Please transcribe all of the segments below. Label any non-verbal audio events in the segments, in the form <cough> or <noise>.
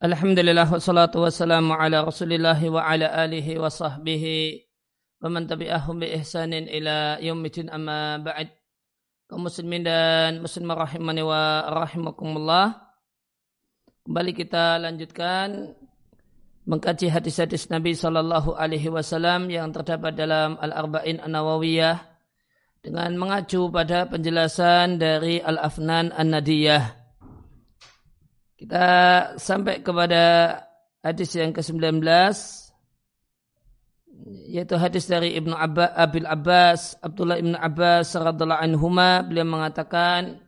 Alhamdulillah wassalatu wassalamu ala rasulillah wa ala alihi wa sahbihi wa man tabi'ahum bi ihsanin ila yaumidin amma ba'd. Kaum muslimin dan muslimah rahimani wa rahimakumullah. Kembali kita lanjutkan mengkaji hadis-hadis Nabi sallallahu alaihi wasallam yang terdapat dalam Al-Arba'in An-Nawawiyah dengan mengacu pada penjelasan dari Al-Afnan An-Nadiyah kita sampai kepada hadis yang ke-19 yaitu hadis dari Ibnu Abbas Abil Abbas Abdullah Ibnu Abbas radhiallahu anhuma. Beliau mengatakan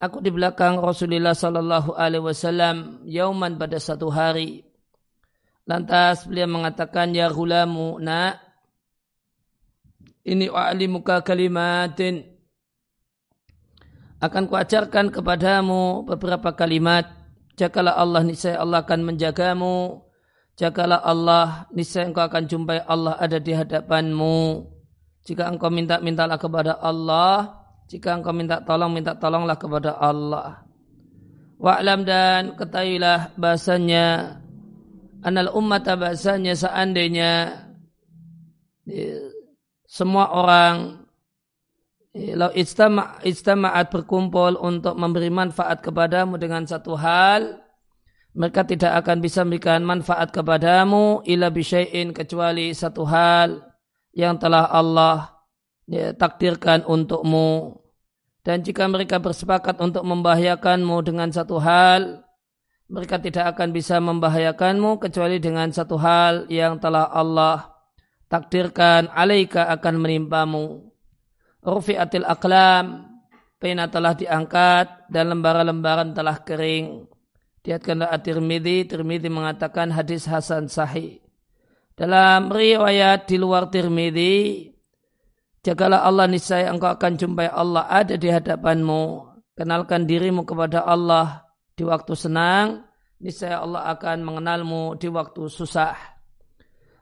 aku di belakang Rasulullah sallallahu alaihi wasallam yauman pada satu hari. Lantas beliau mengatakan ya gulamu nak ini wa'alimuka kalimatin. Akan kuajarkan kepadamu beberapa kalimat Jagalah Allah niscaya Allah akan menjagamu. Jagalah Allah niscaya engkau akan jumpai Allah ada di hadapanmu. Jika engkau minta mintalah kepada Allah. Jika engkau minta tolong minta tolonglah kepada Allah. Wa'lam dan ketahuilah bahasanya anal umat bahasanya seandainya ya, semua orang Lau ijtama, ijtama'at berkumpul untuk memberi manfaat kepadamu dengan satu hal, mereka tidak akan bisa memberikan manfaat kepadamu ila bisyai'in kecuali satu hal yang telah Allah ya, takdirkan untukmu. Dan jika mereka bersepakat untuk membahayakanmu dengan satu hal, mereka tidak akan bisa membahayakanmu kecuali dengan satu hal yang telah Allah takdirkan alaika akan menimpamu rufi'atil aklam pena telah diangkat dan lembaran-lembaran telah kering. Diatkanlah at-Tirmidzi. Tirmidzi mengatakan hadis hasan sahih. Dalam riwayat di luar Tirmidzi jagalah Allah niscaya engkau akan jumpai Allah ada di hadapanmu. Kenalkan dirimu kepada Allah di waktu senang niscaya Allah akan mengenalmu di waktu susah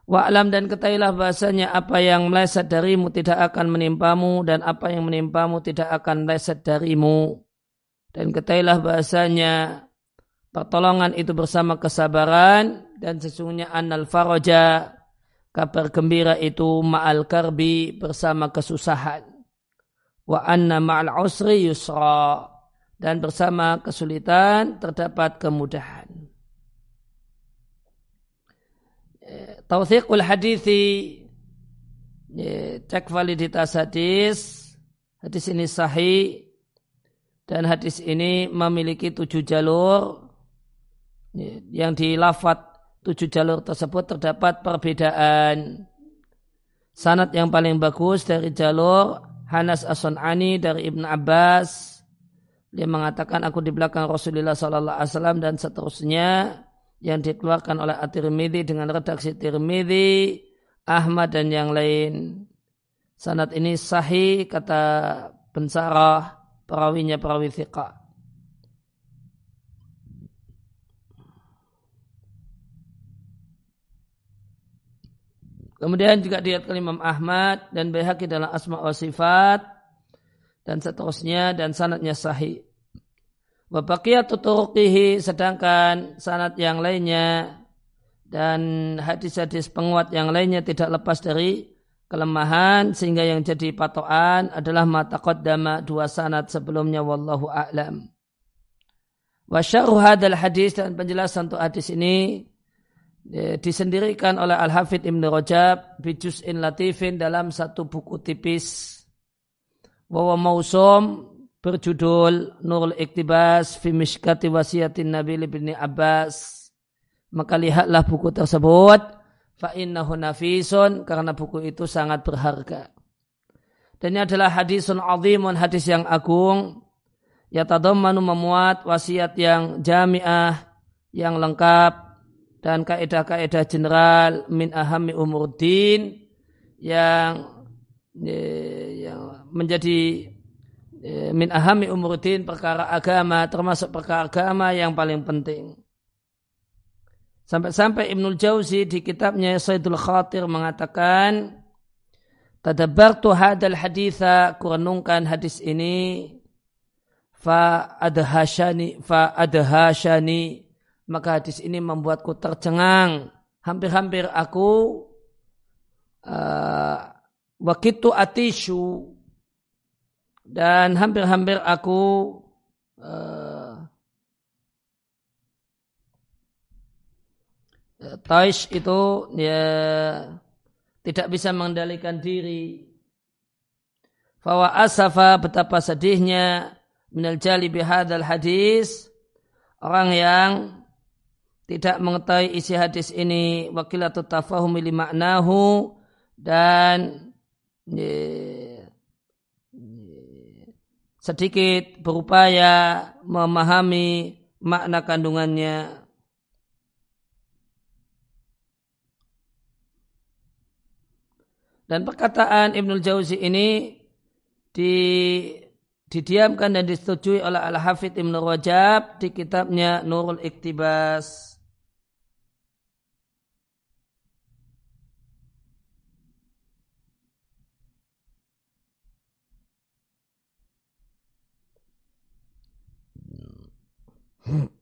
Wa'lam dan ketahuilah bahasanya apa yang meleset darimu tidak akan menimpamu dan apa yang menimpamu tidak akan meleset darimu. Dan ketahuilah bahasanya pertolongan itu bersama kesabaran dan sesungguhnya annal faraja kabar gembira itu ma'al karbi bersama kesusahan. Wa anna ma'al usri yusra dan bersama kesulitan terdapat kemudahan. Tausiqul hadithi cek validitas hadis. Hadis ini sahih dan hadis ini memiliki tujuh jalur. Yang di lafat tujuh jalur tersebut terdapat perbedaan. Sanat yang paling bagus dari jalur Hanas As-Sun'ani dari Ibn Abbas. Dia mengatakan aku di belakang Rasulullah Sallallahu Alaihi Wasallam dan seterusnya yang dikeluarkan oleh At-Tirmidzi dengan redaksi Tirmidzi, Ahmad dan yang lain. Sanad ini sahih kata pensarah perawinya perawi thiqah. Kemudian juga diatkan Imam Ahmad dan Baihaqi dalam Asma wa Sifat dan seterusnya dan sanatnya sahih. Wabakiyatu turuqihi sedangkan sanat yang lainnya dan hadis-hadis penguat yang lainnya tidak lepas dari kelemahan sehingga yang jadi patokan adalah mata qaddama dua sanat sebelumnya wallahu a'lam. Wa syarhu hadal hadis dan penjelasan untuk hadis ini ya, disendirikan oleh Al-Hafidh Ibn Rajab bijus'in latifin dalam satu buku tipis. Wa mausum berjudul Nurul Iktibas fi Mishkati Wasiyatin Nabi bin Abbas. Maka lihatlah buku tersebut fa innahu nafisun karena buku itu sangat berharga. Dan ini adalah hadisun azimun hadis yang agung ya tadammanu memuat wasiat yang jamiah yang lengkap dan kaedah-kaedah general min ahami umurdin yang eh, yang menjadi min ahami umuruddin perkara agama termasuk perkara agama yang paling penting. Sampai-sampai Ibnul Jauzi di kitabnya Sayyidul Khatir mengatakan Tadabartu hadal haditha kurenungkan hadis ini fa adhashani fa adhashani maka hadis ini membuatku tercengang. Hampir-hampir aku uh, wakitu atishu dan hampir-hampir aku uh, Taish itu ya tidak bisa mengendalikan diri. Fawa asafa betapa sedihnya minal jali bihadal hadis orang yang tidak mengetahui isi hadis ini wakilatu tafahumi li maknahu dan sedikit berupaya memahami makna kandungannya. Dan perkataan Ibnul Jauzi ini di didiamkan dan disetujui oleh Al-Hafidh Ibn Rajab di kitabnya Nurul Iktibas. Hmm. <laughs>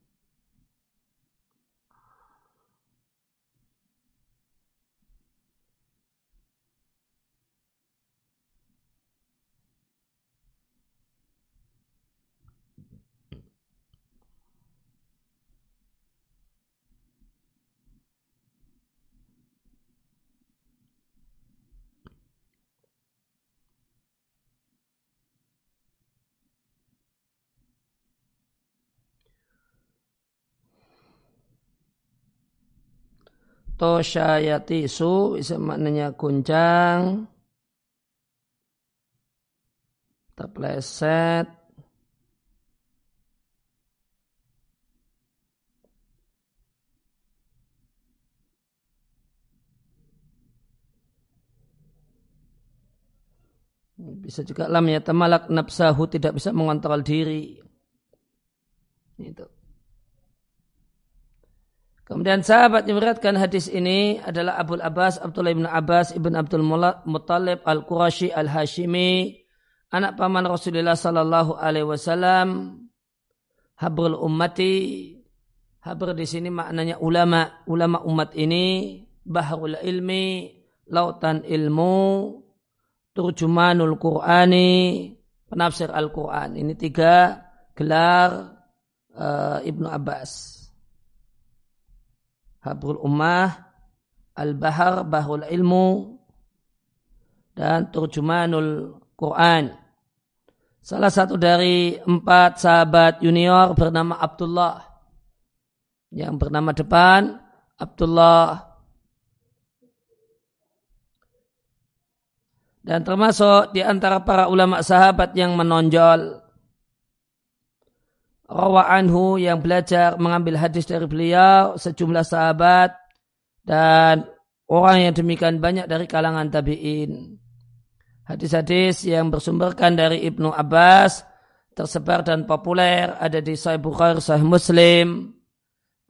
tosyayatisu bisa maknanya guncang. Terpleset bisa juga lam ya tamalak nafsahu tidak bisa mengontrol diri. Itu Kemudian sahabat yang meriatkan hadis ini adalah Abu Abbas Abdullah bin Abbas ibn Abdul Muttalib al Qurashi al Hashimi, anak paman Rasulullah Sallallahu Alaihi Wasallam, habrul ummati. Habr di sini maknanya ulama, ulama umat ini, bahrul ilmi, lautan ilmu, turjumanul Qur'ani, penafsir Al-Quran. Ini tiga gelar uh, Ibnu Abbas. Habrul Ummah, Al-Bahar, Bahrul Ilmu, dan Turjumanul Quran. Salah satu dari empat sahabat junior bernama Abdullah. Yang bernama depan Abdullah. Dan termasuk di antara para ulama sahabat yang menonjol rawa anhu yang belajar mengambil hadis dari beliau sejumlah sahabat dan orang yang demikian banyak dari kalangan tabi'in. Hadis-hadis yang bersumberkan dari Ibnu Abbas tersebar dan populer ada di Sahih Bukhari, Sahih Muslim,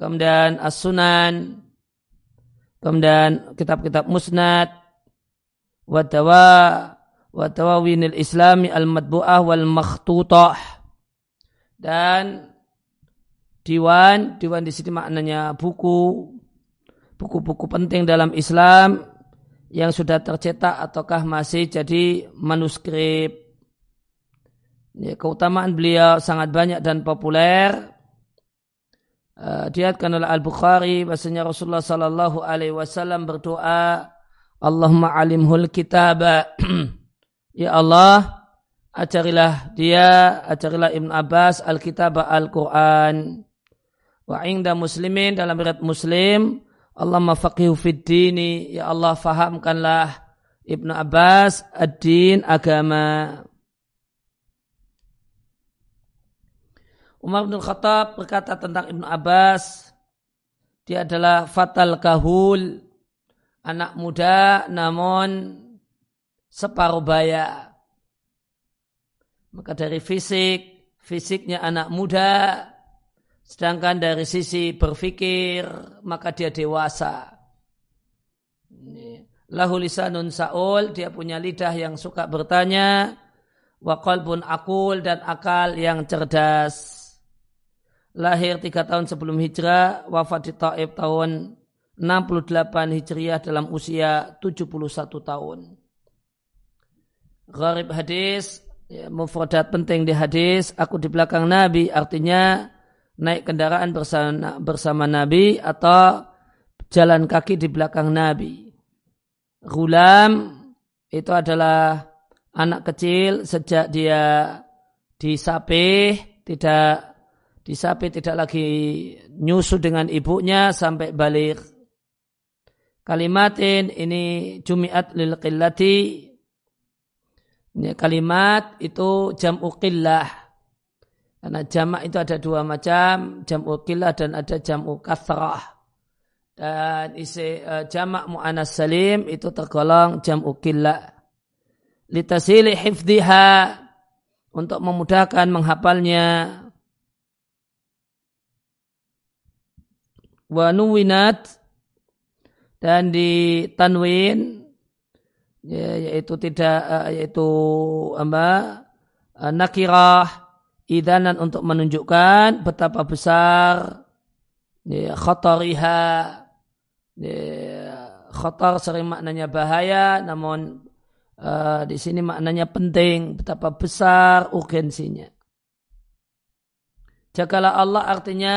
kemudian As-Sunan, kemudian kitab-kitab Musnad, Wadawa, Wadawawinil Islami Al-Madbu'ah wal Makhtutah dan diwan, diwan di sini maknanya buku, buku-buku penting dalam Islam yang sudah tercetak ataukah masih jadi manuskrip. Ya, keutamaan beliau sangat banyak dan populer. Uh, diatkan oleh Al Bukhari bahasanya Rasulullah Sallallahu Alaihi Wasallam berdoa, Allahumma alimhul kitab. <clears throat> ya Allah, ajarilah dia, ajarilah Ibn Abbas Alkitab Al-Quran. Wa ingda muslimin dalam berat muslim, Allah mafaqihu fid dini, ya Allah fahamkanlah Ibn Abbas ad-din agama. Umar bin Khattab berkata tentang Ibn Abbas, dia adalah fatal kahul, anak muda namun separuh baya. Maka dari fisik, fisiknya anak muda, sedangkan dari sisi berpikir, maka dia dewasa. Lahu lisanun sa'ul, dia punya lidah yang suka bertanya, wa qalbun akul dan akal yang cerdas. lahir tiga tahun sebelum hijrah, wafat di Taif tahun 68 hijriah dalam usia 71 tahun. Gharib hadis, ya, mufradat penting di hadis, aku di belakang Nabi, artinya naik kendaraan bersama, bersama Nabi atau jalan kaki di belakang Nabi. Gulam itu adalah anak kecil sejak dia disapih, tidak disapih tidak lagi nyusu dengan ibunya sampai balik. Kalimatin ini jumiat lil qillati. Ini kalimat itu jam'u qillah. Karena jamak itu ada dua macam, jam'u qillah dan ada jam'u kathrah. Dan isi uh, jamak mu'anas salim itu tergolong jam'u qillah. Litasili hifdiha untuk memudahkan menghafalnya. Wa nuwinat dan di tanwin ya, yaitu tidak uh, yaitu apa uh, nakirah idanan untuk menunjukkan betapa besar ya, khatariha ya, khatar sering maknanya bahaya namun uh, di sini maknanya penting betapa besar urgensinya jagalah Allah artinya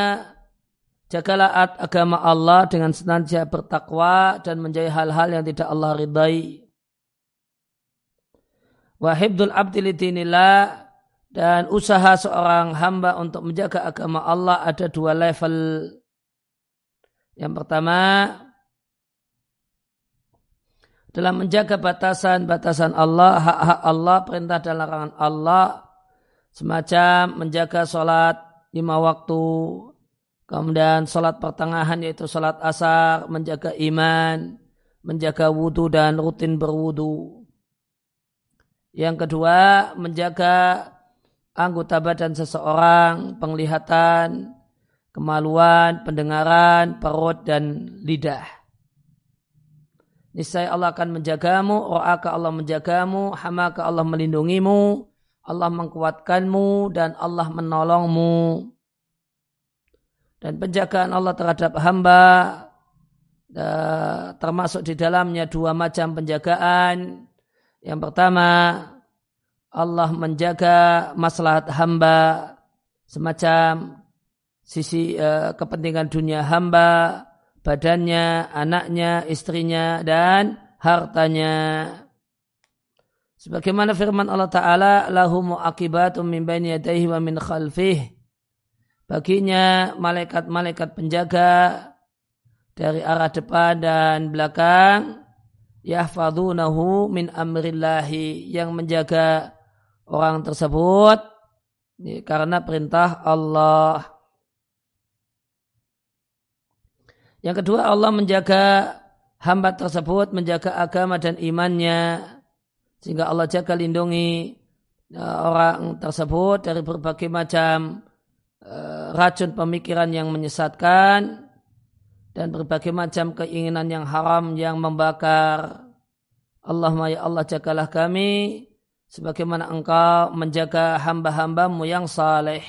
Jagalah agama Allah dengan senantiasa bertakwa dan menjauhi hal-hal yang tidak Allah ridai. Wahibdul abdi lidinillah dan usaha seorang hamba untuk menjaga agama Allah ada dua level. Yang pertama, dalam menjaga batasan-batasan Allah, hak-hak Allah, perintah dan larangan Allah, semacam menjaga sholat lima waktu, Kemudian sholat pertengahan yaitu sholat asar, menjaga iman, menjaga wudhu dan rutin berwudhu. Yang kedua, menjaga anggota badan seseorang, penglihatan, kemaluan, pendengaran, perut, dan lidah. Niscaya Allah akan menjagamu, ro'aka Allah menjagamu, hamaka Allah melindungimu, Allah mengkuatkanmu, dan Allah menolongmu dan penjagaan Allah terhadap hamba termasuk di dalamnya dua macam penjagaan. Yang pertama, Allah menjaga maslahat hamba semacam sisi uh, kepentingan dunia hamba, badannya, anaknya, istrinya, dan hartanya. Sebagaimana firman Allah Ta'ala, lahu mu'akibatum min baini yadaihi wa min khalfih baginya malaikat-malaikat penjaga dari arah depan dan belakang yahfadunahu min amrillahi yang menjaga orang tersebut karena perintah Allah. Yang kedua Allah menjaga hamba tersebut menjaga agama dan imannya sehingga Allah jaga lindungi uh, orang tersebut dari berbagai macam Eh, racun pemikiran yang menyesatkan dan berbagai macam keinginan yang haram yang membakar. Allahumma ya Allah jagalah kami sebagaimana engkau menjaga hamba-hambamu yang saleh.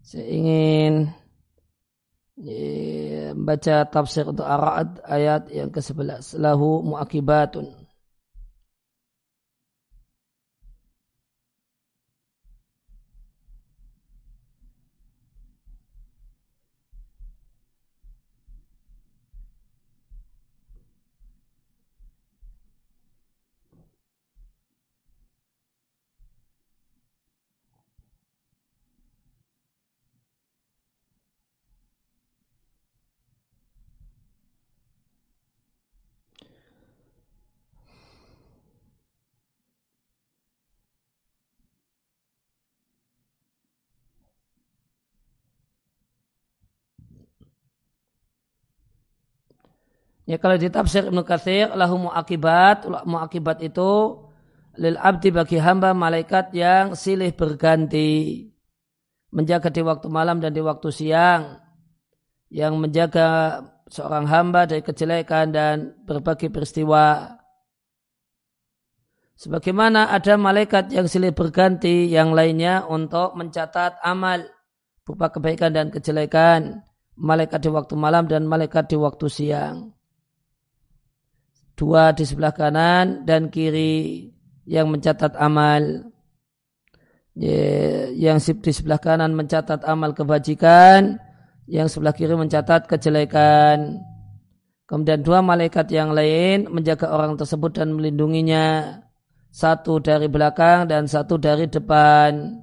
Saya ingin membaca tafsir untuk ayat yang ke-11. Lahu mu'akibatun. Ya kalau di tafsir Ibnu Katsir lahu muakibat, muakibat itu lil abdi bagi hamba malaikat yang silih berganti. Menjaga di waktu malam dan di waktu siang. Yang menjaga seorang hamba dari kejelekan dan berbagai peristiwa. Sebagaimana ada malaikat yang silih berganti yang lainnya untuk mencatat amal berupa kebaikan dan kejelekan, malaikat di waktu malam dan malaikat di waktu siang. Dua di sebelah kanan dan kiri yang mencatat amal. Yang di sebelah kanan mencatat amal kebajikan, yang sebelah kiri mencatat kejelekan. Kemudian dua malaikat yang lain menjaga orang tersebut dan melindunginya. Satu dari belakang dan satu dari depan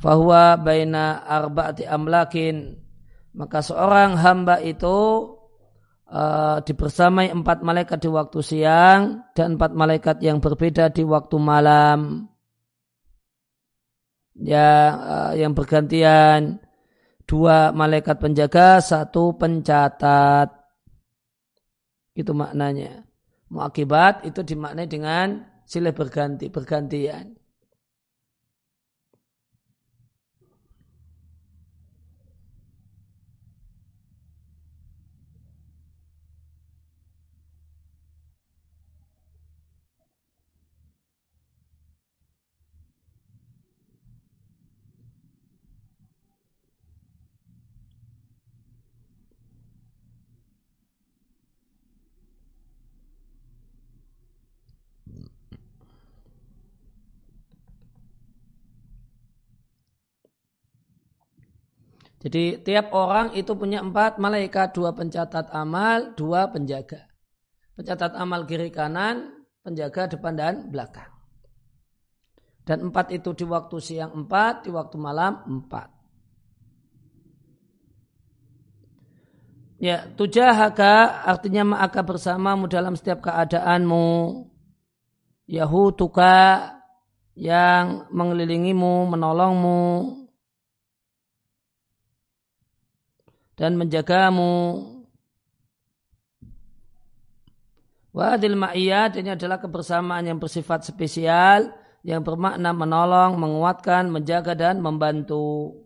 fahuwa baina arba'ati amlakin maka seorang hamba itu uh, dibersamai empat malaikat di waktu siang dan empat malaikat yang berbeda di waktu malam. Yang uh, yang bergantian dua malaikat penjaga satu pencatat. Itu maknanya. Muakibat itu dimaknai dengan silih berganti bergantian Jadi tiap orang itu punya empat malaikat, dua pencatat amal, dua penjaga. Pencatat amal kiri kanan, penjaga depan dan belakang. Dan empat itu di waktu siang empat, di waktu malam empat. Ya, tujahaka artinya ma'aka bersamamu dalam setiap keadaanmu. Yahutuka yang mengelilingimu, menolongmu, dan menjagamu. Wadil ma'iyat ini adalah kebersamaan yang bersifat spesial yang bermakna menolong, menguatkan, menjaga dan membantu.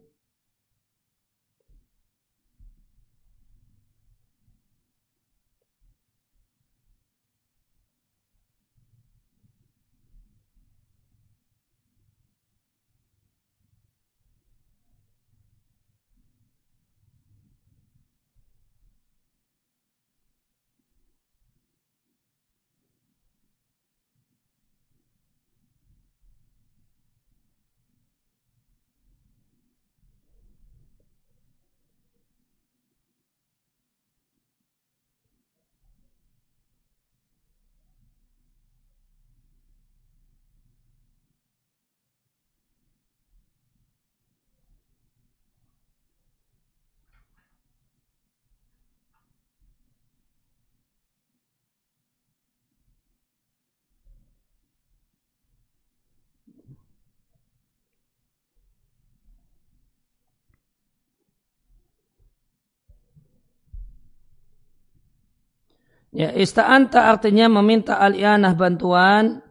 Ya, ista'anta artinya meminta alianah bantuan.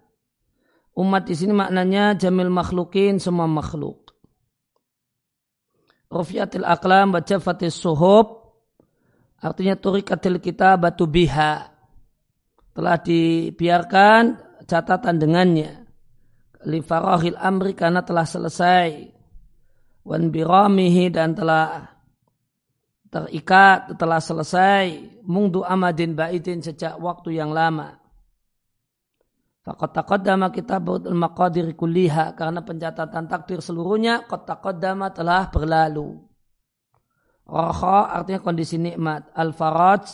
Umat di sini maknanya jamil makhlukin semua makhluk. Rufiatil aklam baca fatis suhub artinya turikatil kita batu biha telah dibiarkan catatan dengannya li farahil amri karena telah selesai wan biramihi dan telah terikat telah selesai mungdu amadin baitin sejak waktu yang lama. Fakat taqaddama kitabul maqadir kulliha karena pencatatan takdir seluruhnya qad taqaddama telah berlalu. Roha artinya kondisi nikmat. Al-faraj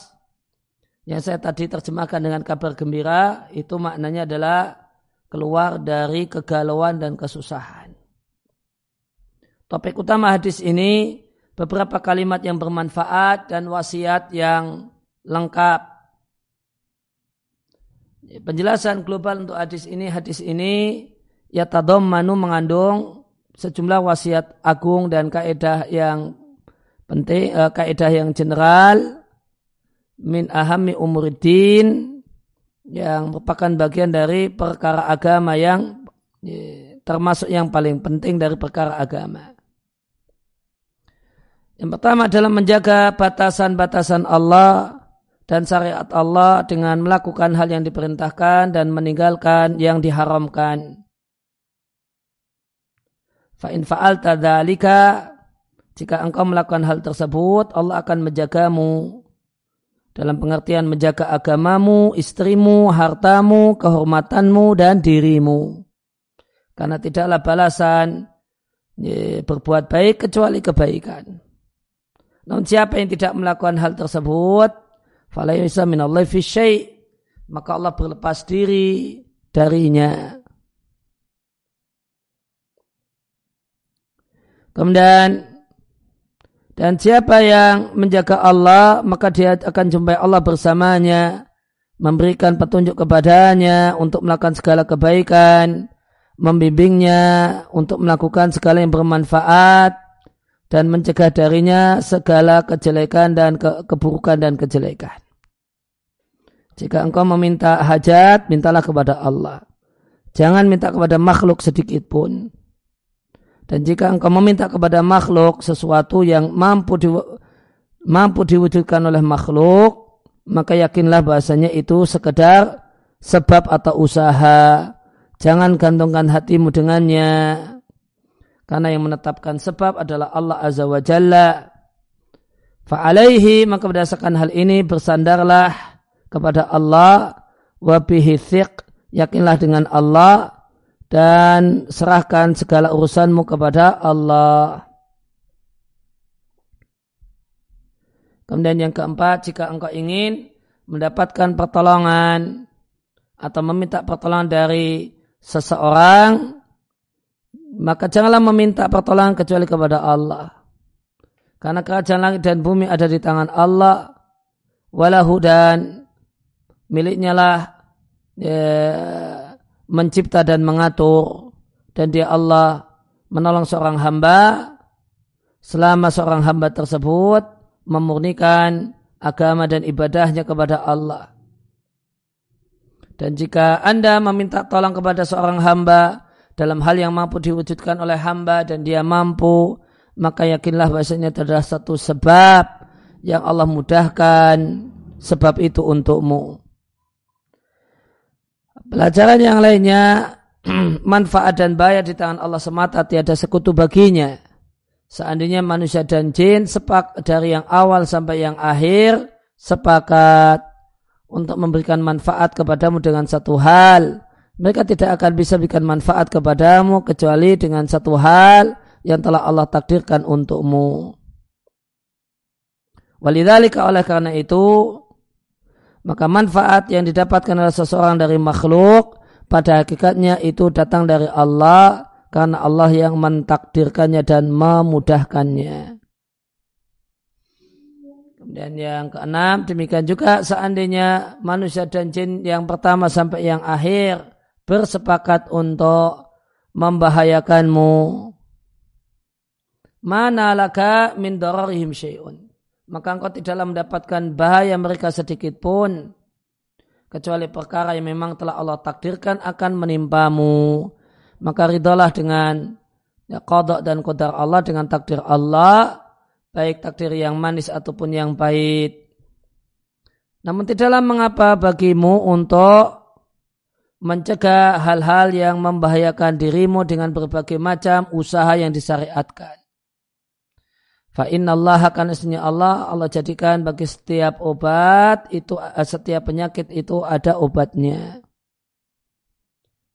yang saya tadi terjemahkan dengan kabar gembira itu maknanya adalah keluar dari kegalauan dan kesusahan. Topik utama hadis ini beberapa kalimat yang bermanfaat dan wasiat yang lengkap. Penjelasan global untuk hadis ini, hadis ini ya tadom manu mengandung sejumlah wasiat agung dan kaidah yang penting, eh, kaidah yang general min ahami umuridin yang merupakan bagian dari perkara agama yang termasuk yang paling penting dari perkara agama. Yang pertama adalah menjaga batasan-batasan Allah dan syariat Allah dengan melakukan hal yang diperintahkan dan meninggalkan yang diharamkan. Fa'in fa'al tadalika Jika engkau melakukan hal tersebut, Allah akan menjagamu. Dalam pengertian menjaga agamamu, istrimu, hartamu, kehormatanmu, dan dirimu. Karena tidaklah balasan berbuat baik kecuali kebaikan. Namun siapa yang tidak melakukan hal tersebut, falaysa minallahi fi syai' maka Allah berlepas diri darinya. Kemudian dan siapa yang menjaga Allah maka dia akan jumpai Allah bersamanya memberikan petunjuk kepadanya untuk melakukan segala kebaikan membimbingnya untuk melakukan segala yang bermanfaat dan mencegah darinya segala kejelekan dan ke keburukan dan kejelekan. Jika engkau meminta hajat, mintalah kepada Allah. Jangan minta kepada makhluk sedikit pun. Dan jika engkau meminta kepada makhluk sesuatu yang mampu di, mampu diwujudkan oleh makhluk, maka yakinlah bahasanya itu sekedar sebab atau usaha. Jangan gantungkan hatimu dengannya. Karena yang menetapkan sebab adalah Allah Azza wa Jalla. Fa'alaihi maka berdasarkan hal ini bersandarlah kepada Allah wa bihi yakinlah dengan Allah dan serahkan segala urusanmu kepada Allah. Kemudian yang keempat, jika engkau ingin mendapatkan pertolongan atau meminta pertolongan dari seseorang, maka janganlah meminta pertolongan kecuali kepada Allah. Karena kerajaan langit dan bumi ada di tangan Allah. Walahu dan miliknya lah ya, mencipta dan mengatur. Dan dia Allah menolong seorang hamba selama seorang hamba tersebut memurnikan agama dan ibadahnya kepada Allah. Dan jika Anda meminta tolong kepada seorang hamba, dalam hal yang mampu diwujudkan oleh hamba dan dia mampu, maka yakinlah bahasanya adalah satu sebab yang Allah mudahkan sebab itu untukmu. Pelajaran yang lainnya, <clears throat> manfaat dan bahaya di tangan Allah semata tiada sekutu baginya. Seandainya manusia dan jin sepak dari yang awal sampai yang akhir sepakat untuk memberikan manfaat kepadamu dengan satu hal, mereka tidak akan bisa berikan manfaat kepadamu kecuali dengan satu hal yang telah Allah takdirkan untukmu. Walidhalika oleh karena itu, maka manfaat yang didapatkan oleh seseorang dari makhluk pada hakikatnya itu datang dari Allah karena Allah yang mentakdirkannya dan memudahkannya. Kemudian yang keenam, demikian juga seandainya manusia dan jin yang pertama sampai yang akhir bersepakat untuk membahayakanmu. Mana laka min dararihim syai'un. Maka engkau tidaklah mendapatkan bahaya mereka sedikit pun. Kecuali perkara yang memang telah Allah takdirkan akan menimpamu. Maka ridalah dengan ya, kodok dan kodar Allah dengan takdir Allah. Baik takdir yang manis ataupun yang pahit. Namun tidaklah mengapa bagimu untuk mencegah hal-hal yang membahayakan dirimu dengan berbagai macam usaha yang disyariatkan. Fa inna Allah akan isnya Allah Allah jadikan bagi setiap obat itu setiap penyakit itu ada obatnya.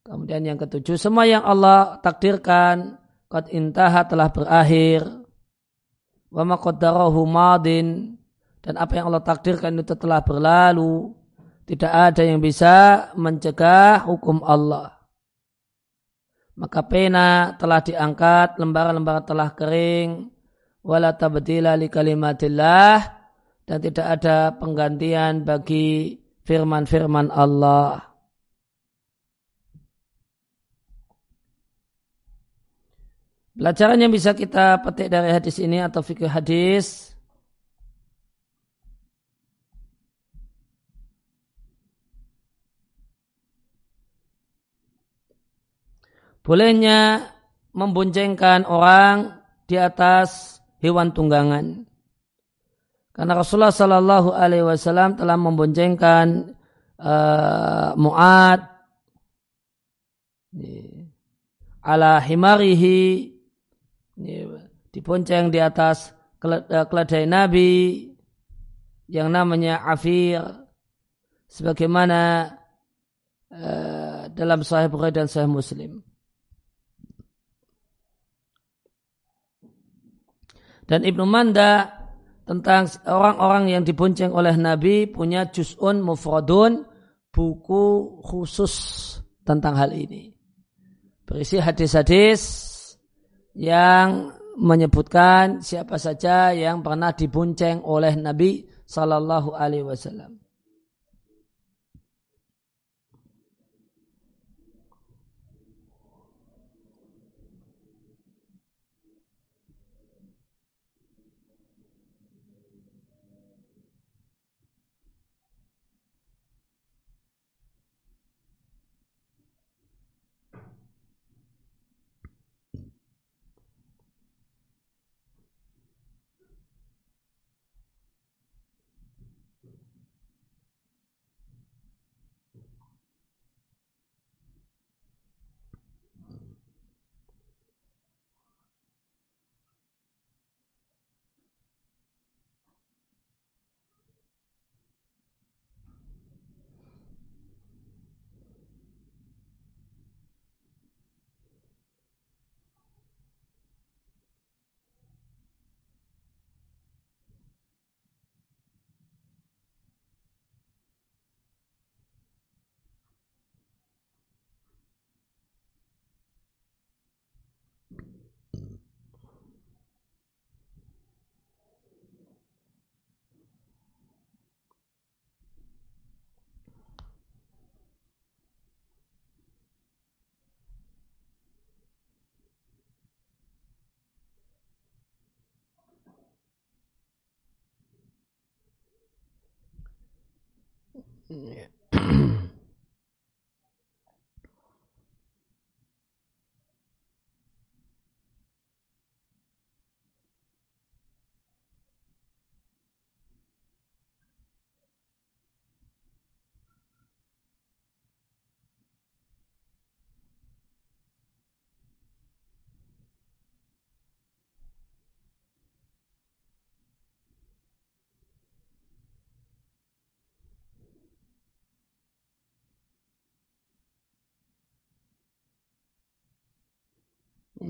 Kemudian yang ketujuh semua yang Allah takdirkan qad intaha telah berakhir. Wa ma madin dan apa yang Allah takdirkan itu telah berlalu tidak ada yang bisa mencegah hukum Allah. Maka pena telah diangkat, lembaran-lembaran telah kering, wala tabdila li kalimatillah dan tidak ada penggantian bagi firman-firman Allah. Pelajaran yang bisa kita petik dari hadis ini atau fikih hadis bolehnya memboncengkan orang di atas hewan tunggangan. Karena Rasulullah Shallallahu Alaihi Wasallam telah memboncengkan uh, Muad ala himarihi dibonceng di atas eh, keledai Nabi yang namanya Afir sebagaimana uh, dalam Sahih Bukhari dan Sahih Muslim. Dan Ibnu Manda tentang orang-orang yang dibonceng oleh Nabi punya juz'un mufradun buku khusus tentang hal ini. Berisi hadis-hadis yang menyebutkan siapa saja yang pernah dibonceng oleh Nabi Sallallahu Alaihi Wasallam. Yeah.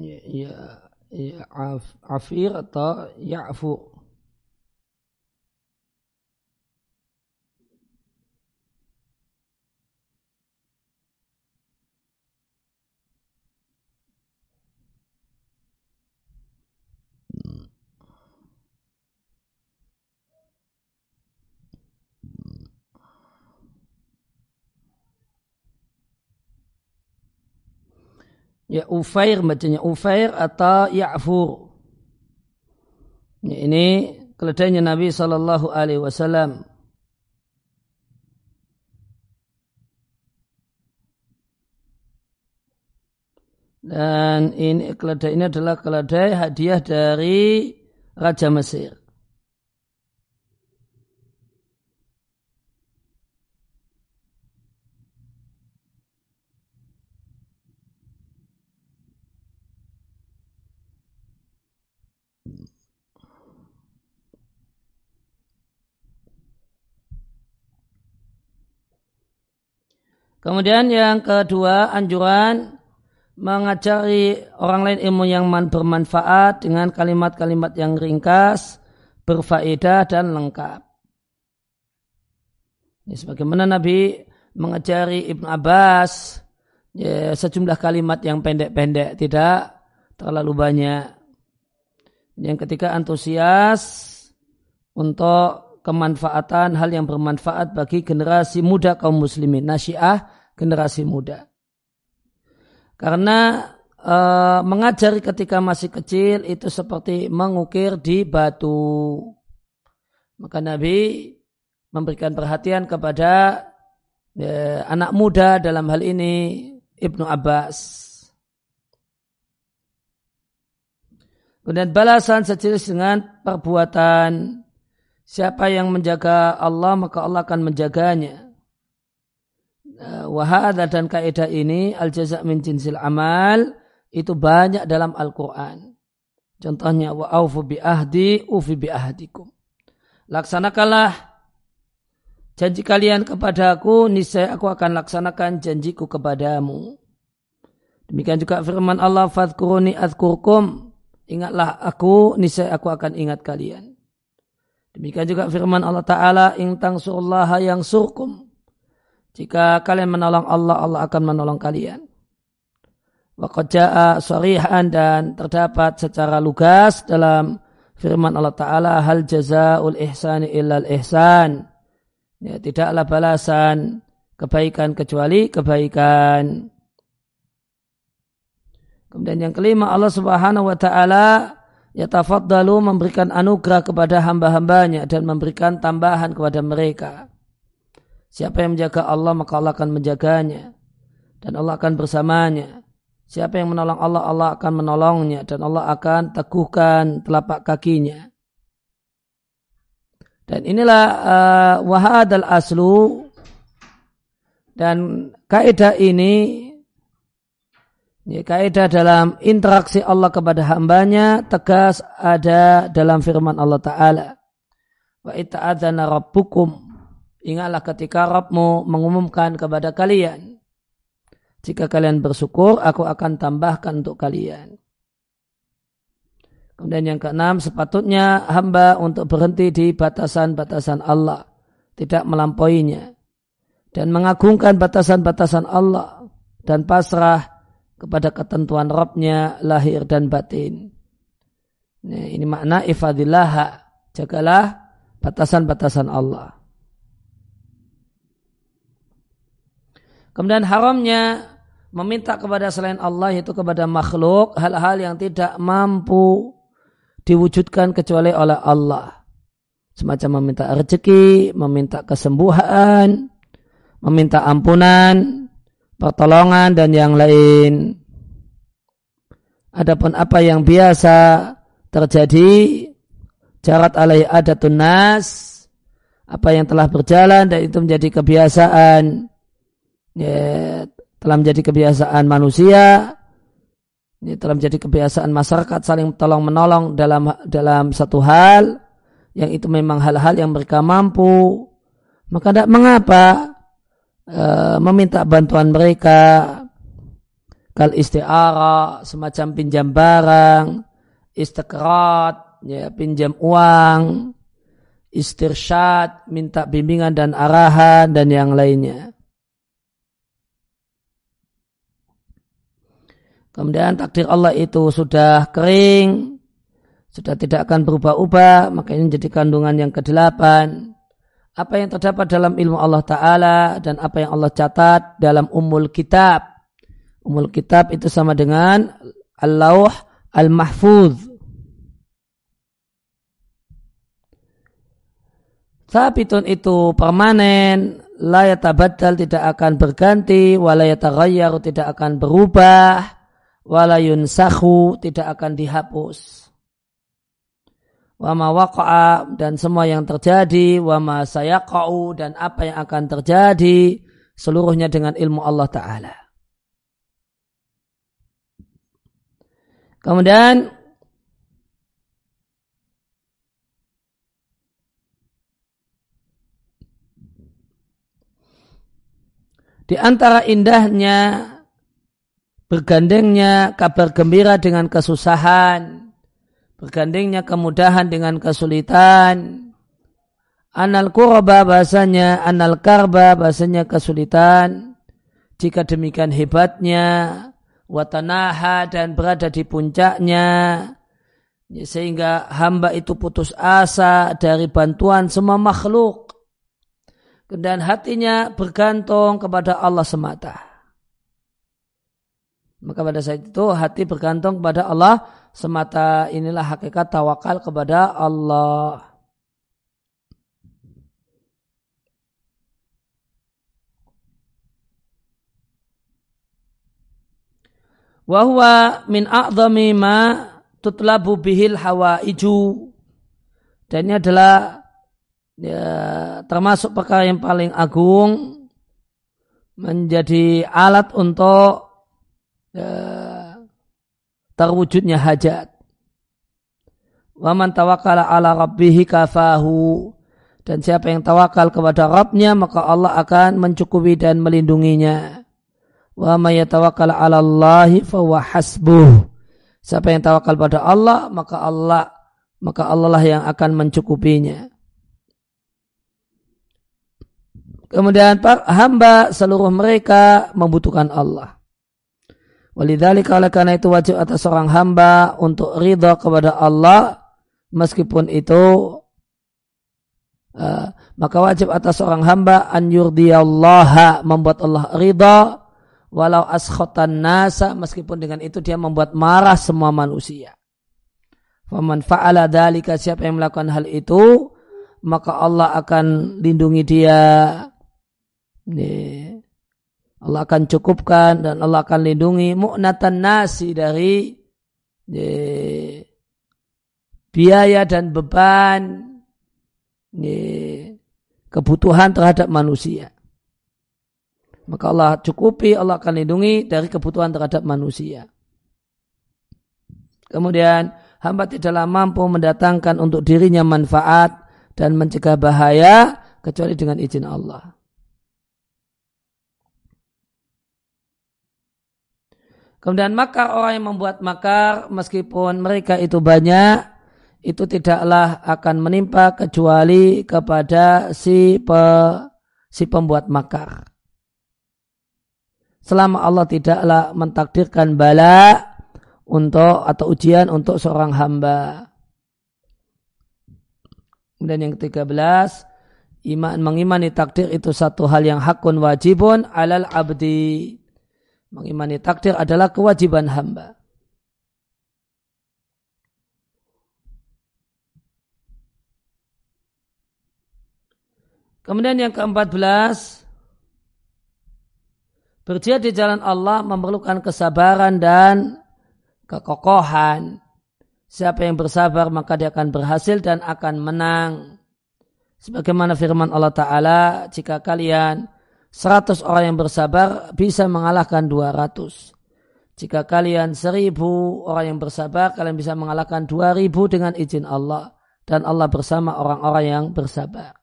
Ya, ya, ya ufair bacanya ufair atau ya'fur. Ya, ini keledainya Nabi Shallallahu Alaihi Wasallam. Dan ini keledai ini adalah keledai hadiah dari Raja Mesir Kemudian yang kedua anjuran mengajari orang lain ilmu yang bermanfaat dengan kalimat-kalimat yang ringkas, berfaedah dan lengkap. Ini sebagaimana Nabi mengajari Ibnu Abbas ya, sejumlah kalimat yang pendek-pendek, tidak terlalu banyak. Yang ketika antusias untuk kemanfaatan hal yang bermanfaat bagi generasi muda kaum muslimin, nasyiah generasi muda. Karena e, mengajari ketika masih kecil itu seperti mengukir di batu. Maka Nabi memberikan perhatian kepada e, anak muda dalam hal ini Ibnu Abbas. Kemudian balasan sejenis dengan perbuatan siapa yang menjaga Allah maka Allah akan menjaganya. Eh, wahada dan kaidah ini al jaza min jinsil amal itu banyak dalam Al-Quran. Contohnya wa aufu bi ahdi ufi bi ahdikum. Laksanakanlah janji kalian kepadaku, niscaya aku akan laksanakan janjiku kepadamu. Demikian juga firman Allah, "Fadhkuruni adzkurkum." Ingatlah aku, niscaya aku akan ingat kalian. Demikian juga firman Allah Ta'ala, "In tangsurullaha yang surkum." Jika kalian menolong Allah, Allah akan menolong kalian. Waqad ja'a sarihan dan terdapat secara lugas dalam firman Allah Ta'ala hal jazaul ihsani illal ihsan. Ya, tidaklah balasan kebaikan kecuali kebaikan. Kemudian yang kelima Allah Subhanahu wa taala yatafaddalu memberikan anugerah kepada hamba-hambanya dan memberikan tambahan kepada mereka. Siapa yang menjaga Allah maka Allah akan menjaganya dan Allah akan bersamanya. Siapa yang menolong Allah, Allah akan menolongnya dan Allah akan teguhkan telapak kakinya. Dan inilah uh, wahad al aslu dan kaidah ini ya, kaidah dalam interaksi Allah kepada hambanya tegas ada dalam firman Allah Ta'ala. Wa ita'adhana rabbukum. Ingatlah ketika Rabbmu mengumumkan kepada kalian jika kalian bersyukur, aku akan tambahkan untuk kalian. Kemudian yang keenam, sepatutnya hamba untuk berhenti di batasan-batasan Allah. Tidak melampauinya. Dan mengagungkan batasan-batasan Allah. Dan pasrah kepada ketentuan Robnya lahir dan batin. Ini, ini makna ifadillah. Jagalah batasan-batasan Allah. Kemudian haramnya meminta kepada selain Allah yaitu kepada makhluk hal-hal yang tidak mampu diwujudkan kecuali oleh Allah. Semacam meminta rezeki, meminta kesembuhan, meminta ampunan, pertolongan dan yang lain. Adapun apa yang biasa terjadi jarat alai adatun nas apa yang telah berjalan dan itu menjadi kebiasaan ya, telah menjadi kebiasaan manusia, ini telah menjadi kebiasaan masyarakat saling tolong menolong dalam dalam satu hal. Yang itu memang hal-hal yang mereka mampu, maka tidak mengapa e, meminta bantuan mereka. Kal istiara semacam pinjam barang, istikrat, ya pinjam uang, istirsyad, minta bimbingan dan arahan dan yang lainnya. Kemudian takdir Allah itu sudah kering, sudah tidak akan berubah-ubah, maka ini menjadi kandungan yang kedelapan. Apa yang terdapat dalam ilmu Allah Ta'ala dan apa yang Allah catat dalam umul kitab. Umul kitab itu sama dengan Al-Lawh Al-Mahfuz. Sabitun itu permanen, la yatabaddal tidak akan berganti, wa tidak akan berubah, walayun sahu tidak akan dihapus. Wama waqa'a dan semua yang terjadi, wama sayaqa'u dan apa yang akan terjadi, seluruhnya dengan ilmu Allah Ta'ala. Kemudian di antara indahnya bergandengnya kabar gembira dengan kesusahan, bergandengnya kemudahan dengan kesulitan. Anal kurba bahasanya, anal karba bahasanya kesulitan. Jika demikian hebatnya, watanaha dan berada di puncaknya, sehingga hamba itu putus asa dari bantuan semua makhluk. Dan hatinya bergantung kepada Allah semata. Maka pada saat itu hati bergantung kepada Allah semata inilah hakikat tawakal kepada Allah. Wahwa min a'zami ma tutlabu bihil hawaiju. Dan ini adalah ya, termasuk perkara yang paling agung menjadi alat untuk ya, terwujudnya hajat. Waman tawakala ala rabbihi kafahu. Dan siapa yang tawakal kepada Rabbnya maka Allah akan mencukupi dan melindunginya. Wa may 'ala Allahi fahuwa hasbuh. Siapa yang tawakal pada Allah maka Allah maka Allah lah yang akan mencukupinya. Kemudian hamba seluruh mereka membutuhkan Allah. Walidzalika oleh karena itu wajib atas seorang hamba untuk ridha kepada Allah meskipun itu uh, maka wajib atas seorang hamba an yurdiyallaha membuat Allah ridha walau askhotan nasa meskipun dengan itu dia membuat marah semua manusia. Faman fa'ala dalika siapa yang melakukan hal itu maka Allah akan lindungi dia Allah akan cukupkan dan Allah akan lindungi mu'natan nasi dari biaya dan beban kebutuhan terhadap manusia. Maka Allah cukupi, Allah akan lindungi dari kebutuhan terhadap manusia. Kemudian hamba tidaklah mampu mendatangkan untuk dirinya manfaat dan mencegah bahaya kecuali dengan izin Allah. Kemudian makar orang yang membuat makar meskipun mereka itu banyak itu tidaklah akan menimpa kecuali kepada si pe, si pembuat makar. Selama Allah tidaklah mentakdirkan bala untuk atau ujian untuk seorang hamba. Kemudian yang ketiga belas, iman mengimani takdir itu satu hal yang hakun wajibun alal abdi Mengimani takdir adalah kewajiban hamba. Kemudian yang keempat belas, berjihad di jalan Allah memerlukan kesabaran dan kekokohan. Siapa yang bersabar maka dia akan berhasil dan akan menang. Sebagaimana firman Allah Ta'ala, jika kalian 100 orang yang bersabar bisa mengalahkan 200. Jika kalian 1000 orang yang bersabar, kalian bisa mengalahkan 2000 dengan izin Allah. Dan Allah bersama orang-orang yang bersabar.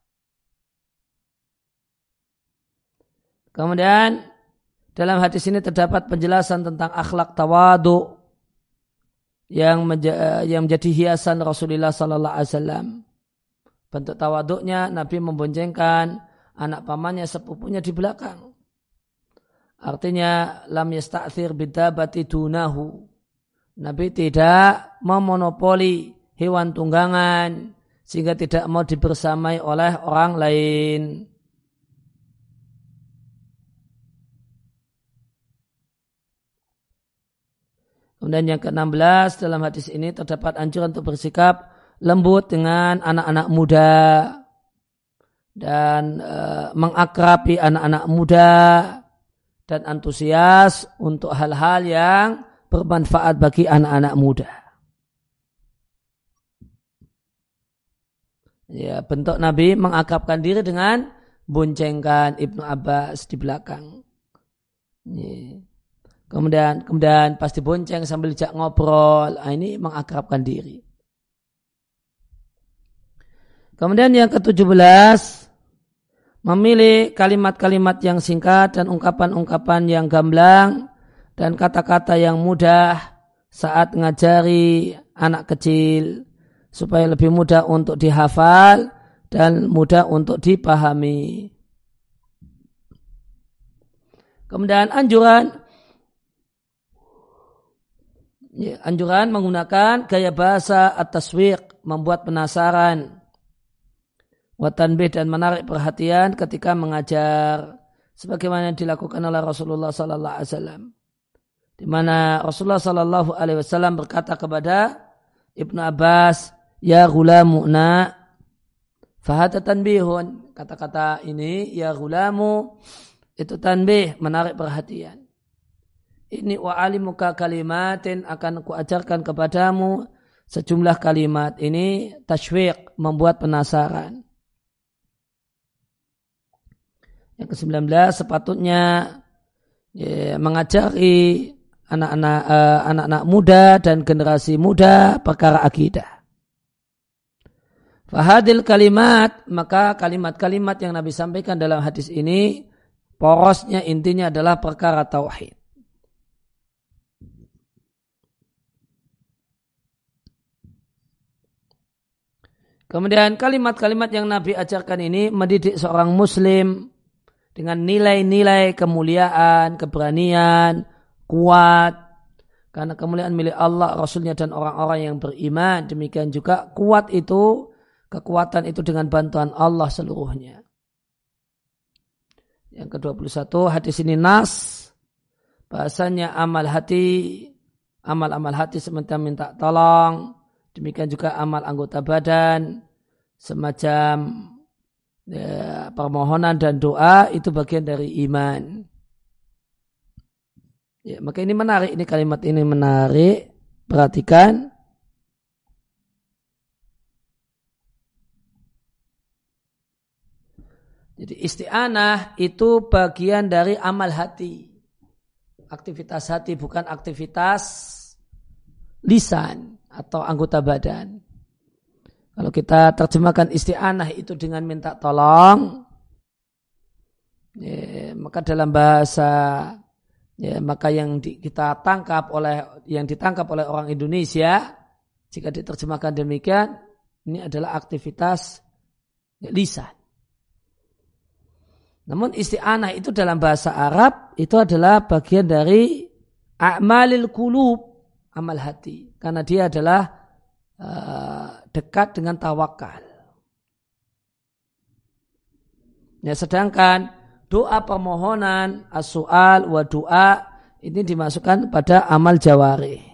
Kemudian dalam hadis ini terdapat penjelasan tentang akhlak tawadu yang, yang menjadi hiasan Rasulullah Sallallahu Alaihi Wasallam. Bentuk tawaduknya Nabi memboncengkan anak pamannya sepupunya di belakang. Artinya lam yasta'thir bidabati dunahu. Nabi tidak memonopoli hewan tunggangan sehingga tidak mau dibersamai oleh orang lain. Kemudian yang ke-16 dalam hadis ini terdapat anjuran untuk bersikap lembut dengan anak-anak muda dan e, mengakrabi anak-anak muda dan antusias untuk hal-hal yang bermanfaat bagi anak-anak muda. Ya, bentuk Nabi mengakrabkan diri dengan boncengkan Ibnu Abbas di belakang. Ya. Kemudian kemudian pasti bonceng sambil jak ngobrol. Nah, ini mengakrabkan diri. Kemudian yang ke-17 memilih kalimat-kalimat yang singkat dan ungkapan-ungkapan yang gamblang dan kata-kata yang mudah saat ngajari anak kecil supaya lebih mudah untuk dihafal dan mudah untuk dipahami. Kemudian anjuran ya, anjuran menggunakan gaya bahasa atas membuat penasaran watanbih dan menarik perhatian ketika mengajar sebagaimana dilakukan oleh Rasulullah sallallahu alaihi wasallam. Di mana Rasulullah sallallahu alaihi wasallam berkata kepada Ibnu Abbas ya gulamu na fahata tanbihun. Kata-kata ini ya gulamu itu tanbih menarik perhatian. Ini wa alimuka kalimatin akan kuajarkan kepadamu sejumlah kalimat. Ini tashwiq membuat penasaran Yang ke-19 sepatutnya ya, mengajari anak-anak uh, anak-anak muda dan generasi muda perkara akidah. Fahadil kalimat, maka kalimat-kalimat yang Nabi sampaikan dalam hadis ini, porosnya intinya adalah perkara tauhid. Kemudian kalimat-kalimat yang Nabi ajarkan ini mendidik seorang muslim dengan nilai-nilai kemuliaan, keberanian, kuat. Karena kemuliaan milik Allah, Rasulnya dan orang-orang yang beriman. Demikian juga kuat itu kekuatan itu dengan bantuan Allah seluruhnya. Yang ke-21 hadis ini nas bahasanya amal hati amal-amal hati sementara minta tolong demikian juga amal anggota badan semacam ya, permohonan dan doa itu bagian dari iman. Ya, maka ini menarik, ini kalimat ini menarik. Perhatikan. Jadi isti'anah itu bagian dari amal hati. Aktivitas hati bukan aktivitas lisan atau anggota badan. Kalau kita terjemahkan isti'anah itu dengan minta tolong, ya, maka dalam bahasa ya, maka yang di, kita tangkap oleh yang ditangkap oleh orang Indonesia jika diterjemahkan demikian ini adalah aktivitas ya, lisan. Namun isti'anah itu dalam bahasa Arab itu adalah bagian dari a'malil kulub, amal hati. Karena dia adalah uh, dekat dengan tawakal. Ya, sedangkan doa permohonan, as-su'al wa doa ini dimasukkan pada amal jawari.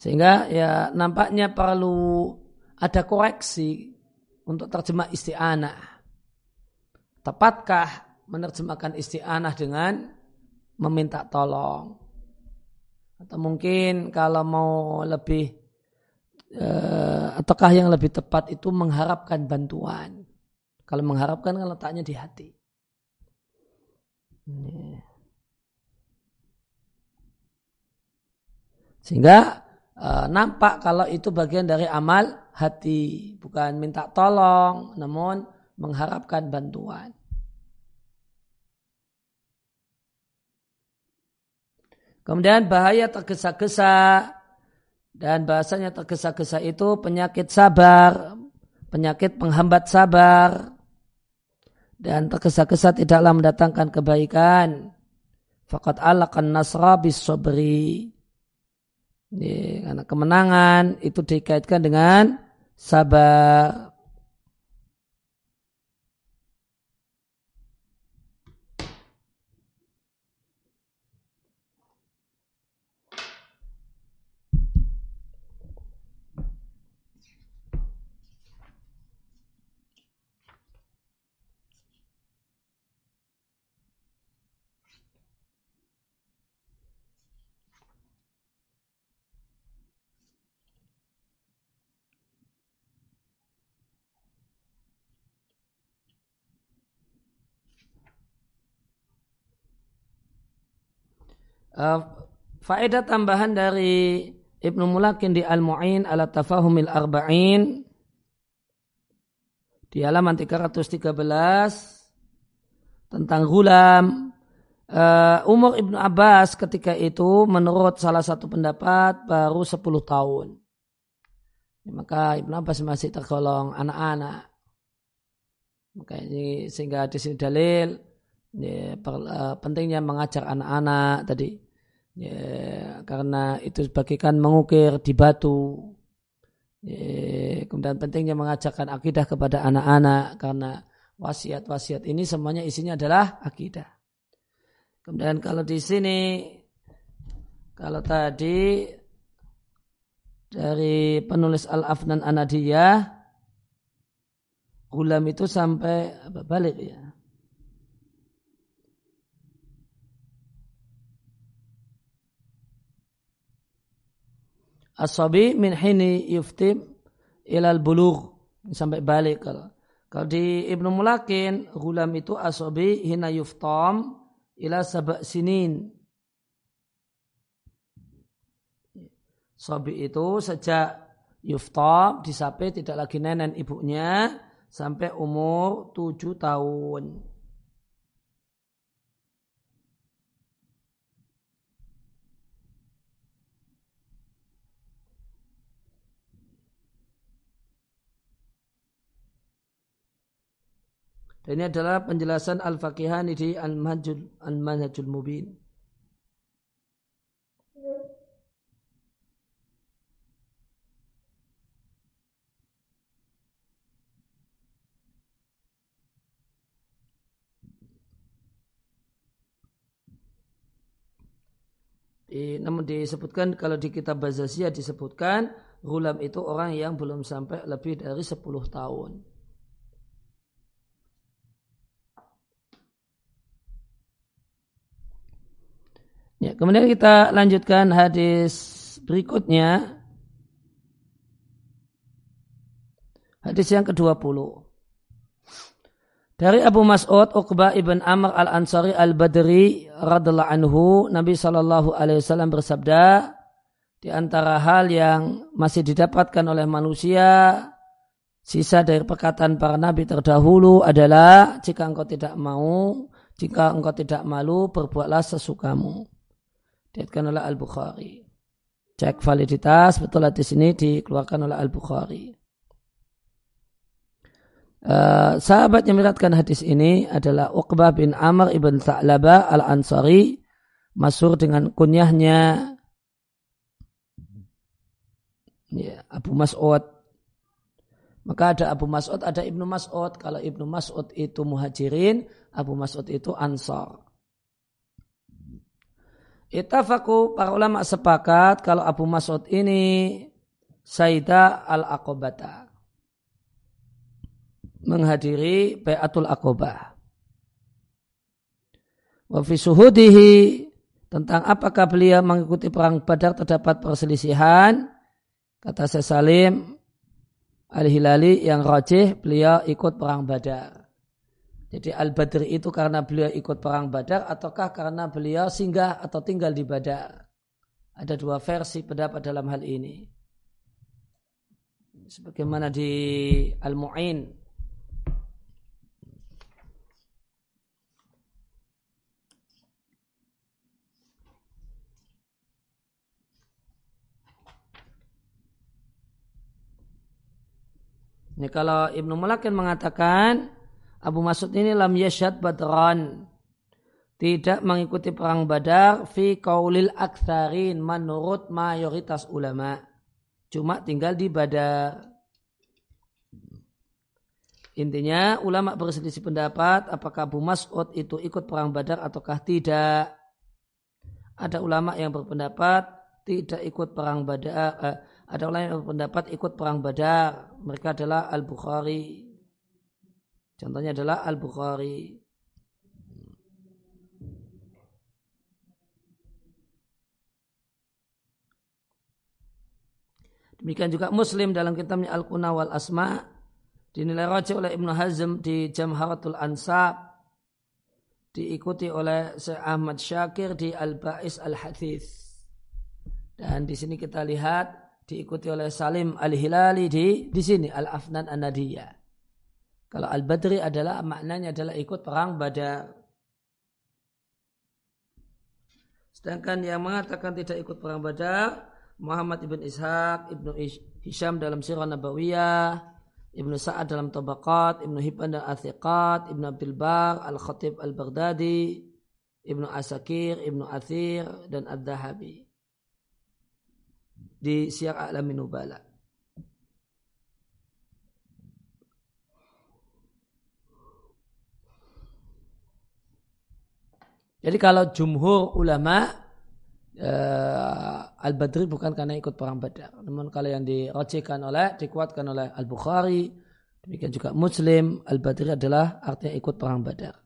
Sehingga ya nampaknya perlu ada koreksi untuk terjemah isti'anah. Tepatkah menerjemahkan isti'anah dengan meminta tolong? Atau mungkin kalau mau lebih eh, ataukah yang lebih tepat itu mengharapkan bantuan. Kalau mengharapkan kan letaknya di hati. Sehingga Eh, nampak kalau itu bagian dari amal hati, bukan minta tolong, namun mengharapkan bantuan. Kemudian bahaya tergesa-gesa dan bahasanya tergesa-gesa itu penyakit sabar, penyakit penghambat sabar dan tergesa-gesa tidaklah mendatangkan kebaikan. Fakat alakan nasra bis sobri ini, karena kemenangan itu dikaitkan dengan sabar. Uh, faedah tambahan dari Ibnu Mulakin di Al-Mu'in ala Tafahumil Arba'in. Di halaman 313 tentang gulam. Uh, umur Ibnu Abbas ketika itu menurut salah satu pendapat baru 10 tahun. Maka Ibnu Abbas masih tergolong anak-anak. Maka ini sehingga di sini dalil ya, per, uh, pentingnya mengajar anak-anak. Tadi ya, karena itu sebagaikan mengukir di batu. Ya, kemudian pentingnya mengajarkan akidah kepada anak-anak karena wasiat-wasiat ini semuanya isinya adalah akidah. Kemudian kalau di sini kalau tadi dari penulis Al-Afnan Anadiyah Gulam itu sampai balik ya Asabi min hini yuftim ilal bulugh. Sampai balik kalau. Kalau di Ibnu Mulakin gulam itu asabi hina yuftam ila sabak sinin. Sobi itu sejak yuftam disape tidak lagi nenen ibunya sampai umur tujuh tahun. Dan ini adalah penjelasan Al-Faqihani di Al-Manhajul Al Mubin. Di, namun disebutkan kalau di kitab Bazaziyah disebutkan gulam itu orang yang belum sampai lebih dari 10 tahun. Ya, kemudian kita lanjutkan hadis berikutnya. Hadis yang ke-20. Dari Abu Mas'ud Uqbah ibn Amr al-Ansari al-Badri radhiallahu anhu Nabi Shallallahu alaihi wasallam bersabda di antara hal yang masih didapatkan oleh manusia sisa dari perkataan para nabi terdahulu adalah jika engkau tidak mau jika engkau tidak malu berbuatlah sesukamu. Diatkan oleh Al-Bukhari. Cek validitas betul hadis ini dikeluarkan oleh Al-Bukhari. Uh, sahabat yang meriwayatkan hadis ini adalah Uqbah bin Amr ibn Sa'labah al-Ansari masur dengan kunyahnya ya, Abu Mas'ud maka ada Abu Mas'ud ada Ibnu Mas'ud kalau Ibnu Mas'ud itu muhajirin Abu Mas'ud itu ansar Itafaku para ulama sepakat kalau Abu Mas'ud ini Sayyidah al-Aqobata menghadiri Bayatul Aqobah. Wa fi suhudihi tentang apakah beliau mengikuti perang Badar terdapat perselisihan. Kata saya Salim Al-Hilali yang rajih beliau ikut perang Badar. Jadi Al-Badr itu karena beliau ikut perang Badar ataukah karena beliau singgah atau tinggal di Badar. Ada dua versi pendapat dalam hal ini. Sebagaimana di Al-Mu'in Ini kalau Ibnu Mulakin mengatakan Abu Mas'ud ini lam yashad badran. Tidak mengikuti perang badar fi kaulil aktsarin menurut mayoritas ulama. Cuma tinggal di badar. Intinya ulama berselisih pendapat apakah Abu Mas'ud itu ikut perang badar ataukah tidak. Ada ulama yang berpendapat tidak ikut perang badar, eh, ada orang yang berpendapat ikut perang Badar. Mereka adalah Al-Bukhari. Contohnya adalah Al-Bukhari. Demikian juga Muslim dalam kitabnya Al-Quna wal Asma dinilai rajih oleh Ibnu Hazm di Jamharatul Ansab diikuti oleh Syekh Ahmad Syakir di Al-Ba'is Al-Hadith. Dan di sini kita lihat diikuti oleh Salim Al-Hilali di di sini Al-Afnan An-Nadiyah. Kalau Al-Badri adalah maknanya adalah ikut perang Badar. Sedangkan yang mengatakan tidak ikut perang Badar Muhammad ibn Ishaq, ibnu Hisham dalam Sirah Nabawiyah, ibnu Sa'ad dalam Tabaqat, ibnu Hibban dan Athiqat, ibnu Abdul Bar, Al-Khatib Al-Baghdadi, ibnu Asakir, ibnu Athir, dan Ad-Dahabi di Syiar A'lamin Nubala. Jadi kalau jumhur ulama uh, Al-Badri bukan karena ikut perang Badar. Namun kalau yang dirocikan oleh, dikuatkan oleh Al-Bukhari, demikian juga Muslim, Al-Badri adalah artinya ikut perang Badar.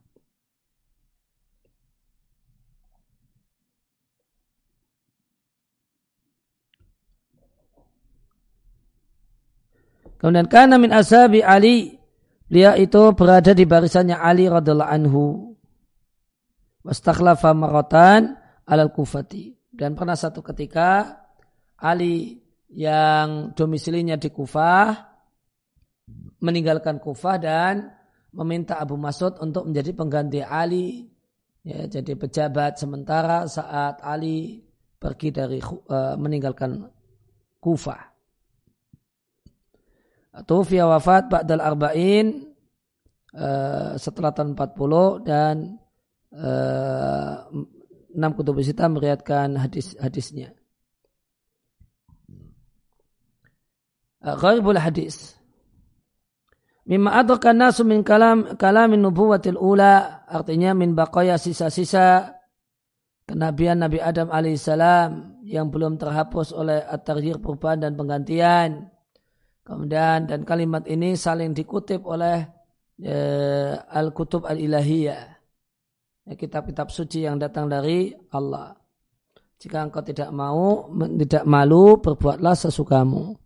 Kemudian karena min ashabi Ali, dia itu berada di barisannya Ali radhiallahu anhu. Wastakhlafa maratan alal kufati. Dan pernah satu ketika Ali yang domisilinya di Kufah meninggalkan Kufah dan meminta Abu Mas'ud untuk menjadi pengganti Ali ya, jadi pejabat sementara saat Ali pergi dari uh, meninggalkan Kufah. Tufiya wafat ba'dal arba'in uh, setelah tahun 40 dan uh, enam kutub sita meriatkan hadis-hadisnya. Uh, gharibul hadis. Mimma adrakan nasu min kalam kalamin nubuwatil ula artinya min baqaya sisa-sisa kenabian Nabi Adam alaihissalam yang belum terhapus oleh at-taghyir perubahan dan penggantian. Kemudian dan kalimat ini saling dikutip oleh eh, al-kutub al-ilahiyah. Kitab-kitab suci yang datang dari Allah. Jika engkau tidak mau, tidak malu, berbuatlah sesukamu.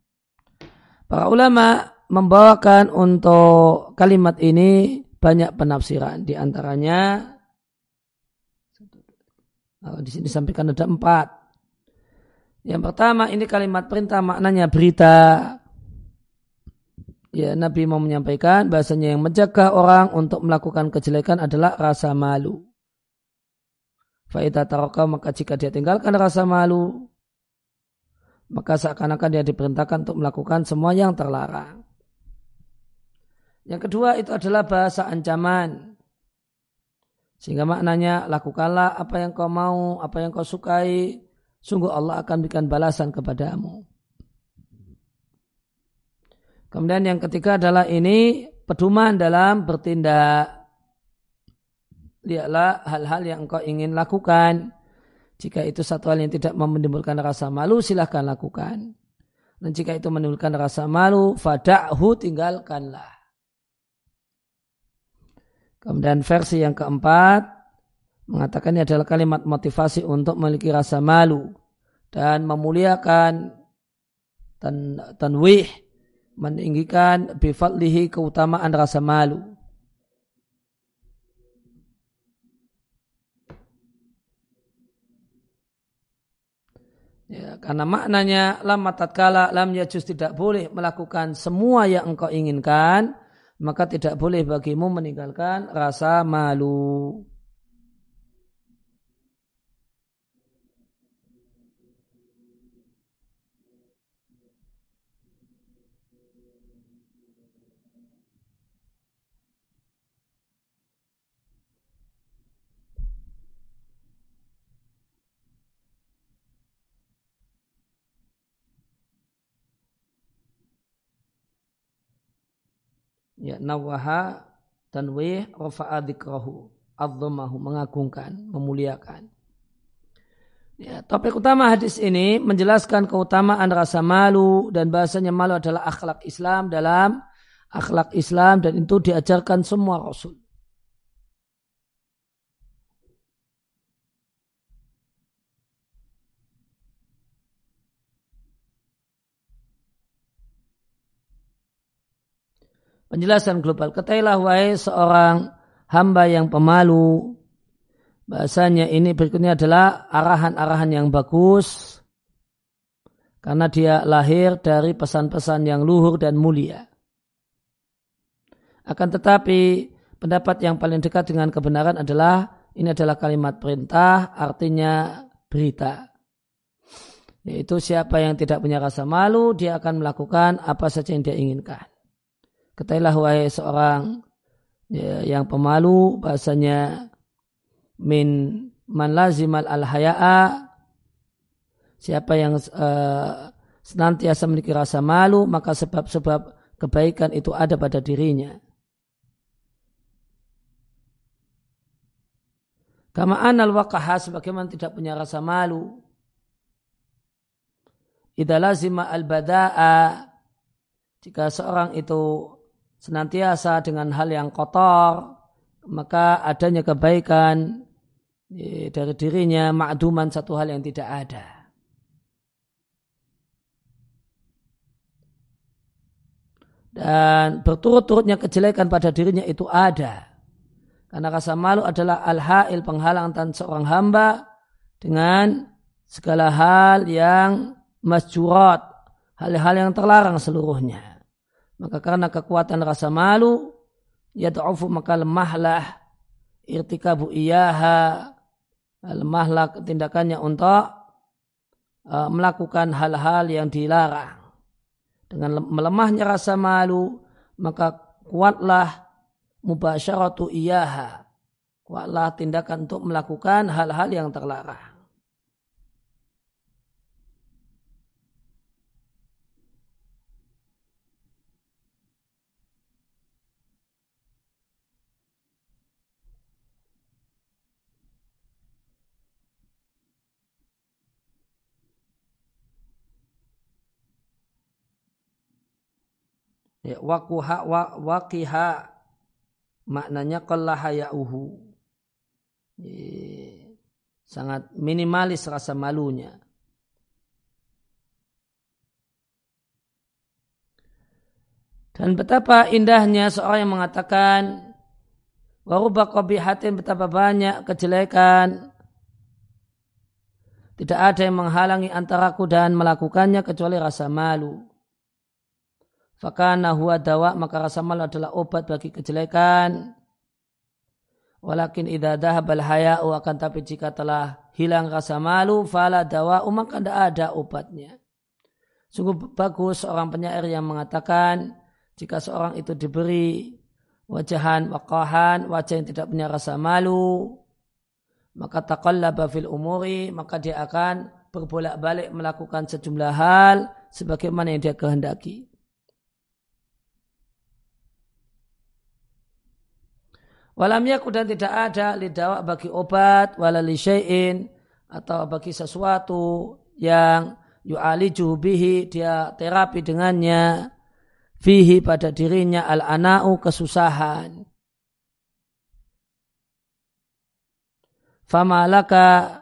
Para ulama membawakan untuk kalimat ini banyak penafsiran. Di antaranya oh, di sini disampaikan ada empat. Yang pertama ini kalimat perintah maknanya berita. Ya, Nabi mau menyampaikan bahasanya yang menjaga orang untuk melakukan kejelekan adalah rasa malu. Faidah taroka maka jika dia tinggalkan rasa malu, maka seakan-akan dia diperintahkan untuk melakukan semua yang terlarang. Yang kedua itu adalah bahasa ancaman. Sehingga maknanya lakukanlah apa yang kau mau, apa yang kau sukai. Sungguh Allah akan berikan balasan kepadamu. Kemudian yang ketiga adalah ini pedoman dalam bertindak. Lihatlah hal-hal yang engkau ingin lakukan. Jika itu satu hal yang tidak menimbulkan rasa malu, silahkan lakukan. Dan jika itu menimbulkan rasa malu, fada'hu tinggalkanlah. Kemudian versi yang keempat mengatakan ini adalah kalimat motivasi untuk memiliki rasa malu dan memuliakan tan tanwih meninggikan bifadlihi keutamaan rasa malu. Ya, karena maknanya lam tatkala lam yajus tidak boleh melakukan semua yang engkau inginkan maka tidak boleh bagimu meninggalkan rasa malu. Ya nawaha tanwih rafa'a dzikrahu adzamahu mengagungkan memuliakan Ya, topik utama hadis ini menjelaskan keutamaan rasa malu dan bahasanya malu adalah akhlak Islam dalam akhlak Islam dan itu diajarkan semua rasul. Penjelasan global. Ketahuilah wahai seorang hamba yang pemalu. Bahasanya ini berikutnya adalah arahan-arahan yang bagus. Karena dia lahir dari pesan-pesan yang luhur dan mulia. Akan tetapi pendapat yang paling dekat dengan kebenaran adalah ini adalah kalimat perintah artinya berita. Yaitu siapa yang tidak punya rasa malu dia akan melakukan apa saja yang dia inginkan. Ketahuilah wahai seorang ya, yang pemalu bahasanya min man lazimal al haya'a siapa yang uh, senantiasa memiliki rasa malu maka sebab-sebab kebaikan itu ada pada dirinya. Kama anal waqaha sebagaimana tidak punya rasa malu. Idza lazima al bada'a jika seorang itu senantiasa dengan hal yang kotor, maka adanya kebaikan dari dirinya makduman satu hal yang tidak ada. dan berturut-turutnya kejelekan pada dirinya itu ada. Karena rasa malu adalah al-ha'il penghalang dan seorang hamba dengan segala hal yang masjurat, hal-hal yang terlarang seluruhnya. Maka karena kekuatan rasa malu, ya ta'ufu maka lemahlah irtikabu iyaha, lemahlah tindakannya untuk uh, melakukan hal-hal yang dilarang. Dengan melemahnya rasa malu, maka kuatlah mubasyaratu iyaha. Kuatlah tindakan untuk melakukan hal-hal yang terlarang. Ya, wakuha wa, wakiha maknanya qallahayauhu. Ya, sangat minimalis rasa malunya. Dan betapa indahnya seorang yang mengatakan waruba qabihatin betapa banyak kejelekan tidak ada yang menghalangi antaraku dan melakukannya kecuali rasa malu. Fakana huwa dawa maka rasa malu adalah obat bagi kejelekan. Walakin idha dahabal haya'u akan tapi jika telah hilang rasa malu fala dawa maka tidak ada obatnya. Sungguh bagus seorang penyair yang mengatakan jika seorang itu diberi wajahan waqahan, wajah yang tidak punya rasa malu, maka taqallaba fil umuri, maka dia akan berbolak-balik melakukan sejumlah hal sebagaimana yang dia kehendaki. Walam yakun dan tidak ada lidawa bagi obat wala li syai'in atau bagi sesuatu yang yu'aliju bihi dia terapi dengannya fihi pada dirinya al-ana'u kesusahan. Famalaka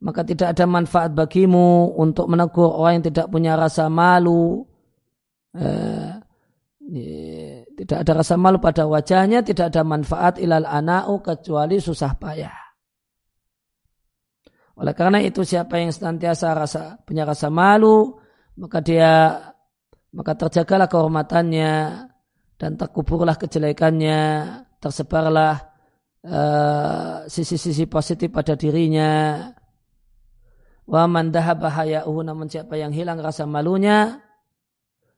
maka tidak ada manfaat bagimu untuk menegur orang yang tidak punya rasa malu. Eh, tidak ada rasa malu pada wajahnya, tidak ada manfaat ilal ana'u kecuali susah payah. Oleh karena itu siapa yang senantiasa rasa punya rasa malu, maka dia maka terjagalah kehormatannya dan terkuburlah kejelekannya, tersebarlah eh, sisi-sisi uh, positif pada dirinya. Wa man dahaba namun siapa yang hilang rasa malunya,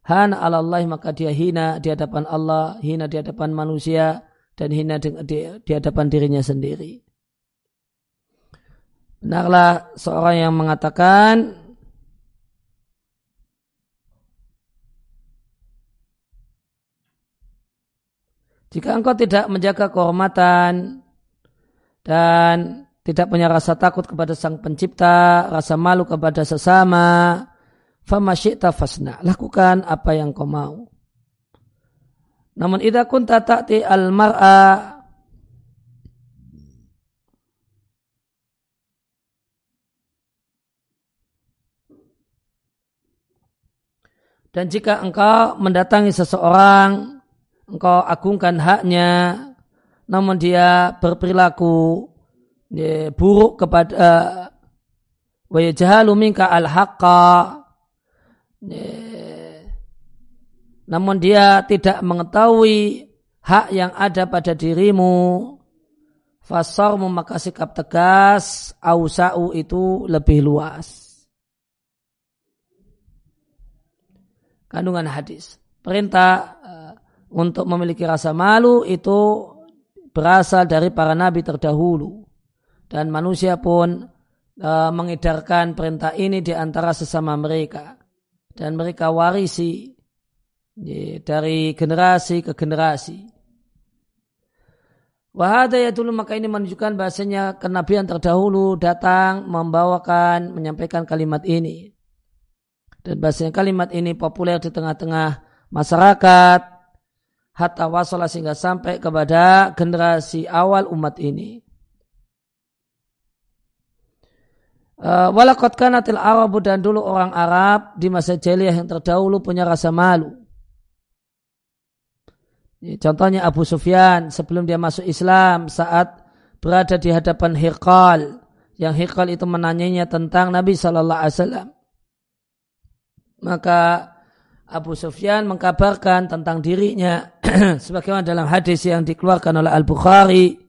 hana Allah maka dia hina di hadapan Allah, hina di hadapan manusia, dan hina di, di, di hadapan dirinya sendiri. Benarlah seorang yang mengatakan Jika engkau tidak menjaga kehormatan dan tidak punya rasa takut kepada sang pencipta, rasa malu kepada sesama, famasyikta fasna. Lakukan apa yang kau mau. Namun idza kunta ta'ti al-mar'a Dan jika engkau mendatangi seseorang, engkau agungkan haknya, namun dia berperilaku ya, buruk kepada uh, wa minka al-haqqa namun dia tidak mengetahui hak yang ada pada dirimu. Fasarmu maka sikap tegas, ausa'u itu lebih luas. Kandungan hadis. Perintah uh, untuk memiliki rasa malu itu berasal dari para nabi terdahulu. Dan manusia pun uh, mengedarkan perintah ini di antara sesama mereka dan mereka warisi dari generasi ke generasi. Wahada ya dulu maka ini menunjukkan bahasanya kenabian terdahulu datang membawakan menyampaikan kalimat ini. Dan bahasanya kalimat ini populer di tengah-tengah masyarakat hatta wasala sehingga sampai kepada generasi awal umat ini. Uh, Walakot kanatil Arabu dan dulu orang Arab di masa jahiliyah yang terdahulu punya rasa malu. Contohnya Abu Sufyan sebelum dia masuk Islam saat berada di hadapan Hirqal. Yang Hirqal itu menanyanya tentang Nabi Wasallam. Maka Abu Sufyan mengkabarkan tentang dirinya <clears throat> sebagaimana dalam hadis yang dikeluarkan oleh Al-Bukhari.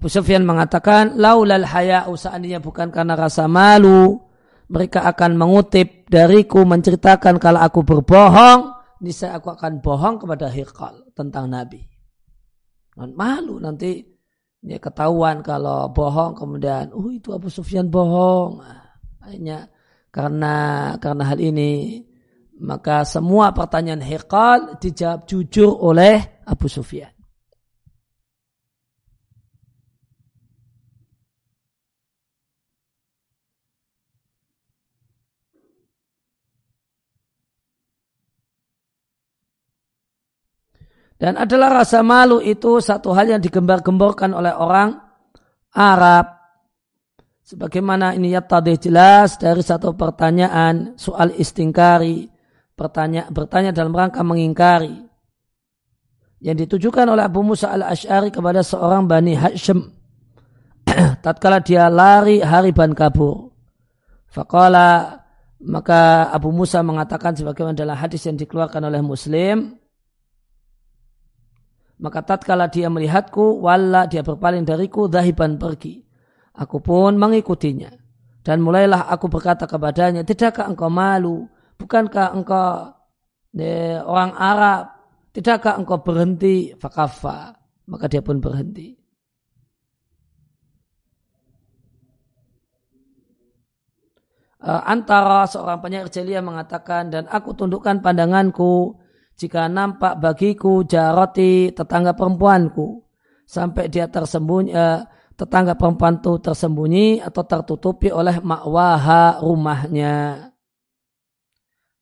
Abu Sufyan mengatakan, laulal haya'u seandainya bukan karena rasa malu, mereka akan mengutip dariku menceritakan kalau aku berbohong, niscaya aku akan bohong kepada Hirqal tentang Nabi. Dan malu nanti dia ketahuan kalau bohong kemudian, oh itu Abu Sufyan bohong. Akhirnya karena karena hal ini maka semua pertanyaan Hirqal dijawab jujur oleh Abu Sufyan. Dan adalah rasa malu itu satu hal yang digembar-gemborkan oleh orang Arab. Sebagaimana ini ya tadi jelas dari satu pertanyaan soal istingkari. Bertanya, bertanya dalam rangka mengingkari. Yang ditujukan oleh Abu Musa al-Ash'ari kepada seorang Bani Hashim. <clears throat> Tatkala dia lari hariban kabur. Faqala maka Abu Musa mengatakan sebagaimana dalam hadis yang dikeluarkan oleh Muslim maka tatkala dia melihatku, wala dia berpaling dariku, dahiban pergi. Aku pun mengikutinya. Dan mulailah aku berkata kepadanya, tidakkah engkau malu? Bukankah engkau ne, orang Arab? Tidakkah engkau berhenti? Fakafa. Maka dia pun berhenti. Uh, antara seorang penyair jelia mengatakan dan aku tundukkan pandanganku jika nampak bagiku jaroti tetangga perempuanku sampai dia tersembunyi eh, tetangga perempuan itu tersembunyi atau tertutupi oleh makwaha rumahnya.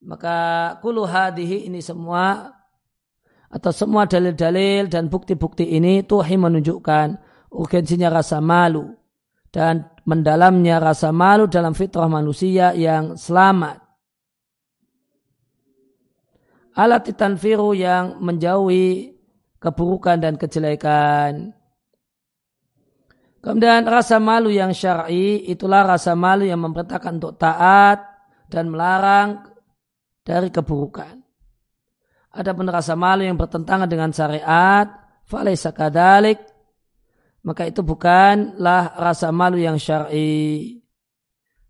Maka kulu hadihi ini semua atau semua dalil-dalil dan bukti-bukti ini tuhi menunjukkan urgensinya rasa malu dan mendalamnya rasa malu dalam fitrah manusia yang selamat alat tanfiru yang menjauhi keburukan dan kejelekan. Kemudian rasa malu yang syar'i itulah rasa malu yang memerintahkan untuk taat dan melarang dari keburukan. Adapun rasa malu yang bertentangan dengan syariat, falaisa kadalik, maka itu bukanlah rasa malu yang syar'i.